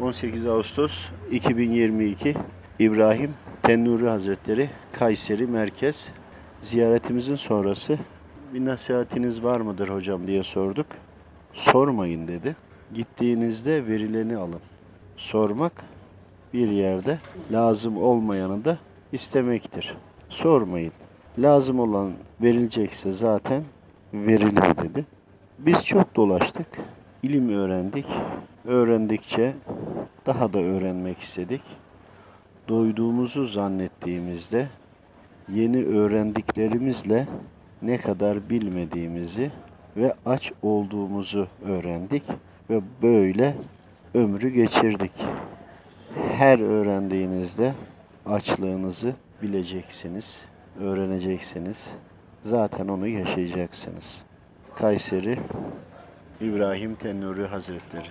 18 Ağustos 2022 İbrahim Tennuri Hazretleri Kayseri Merkez ziyaretimizin sonrası bir nasihatiniz var mıdır hocam diye sorduk. Sormayın dedi. Gittiğinizde verileni alın. Sormak bir yerde lazım olmayanı da istemektir. Sormayın. Lazım olan verilecekse zaten verilir dedi. Biz çok dolaştık. ilim öğrendik. Öğrendikçe daha da öğrenmek istedik. Doyduğumuzu zannettiğimizde yeni öğrendiklerimizle ne kadar bilmediğimizi ve aç olduğumuzu öğrendik ve böyle ömrü geçirdik. Her öğrendiğinizde açlığınızı bileceksiniz, öğreneceksiniz. Zaten onu yaşayacaksınız. Kayseri İbrahim Tennuri Hazretleri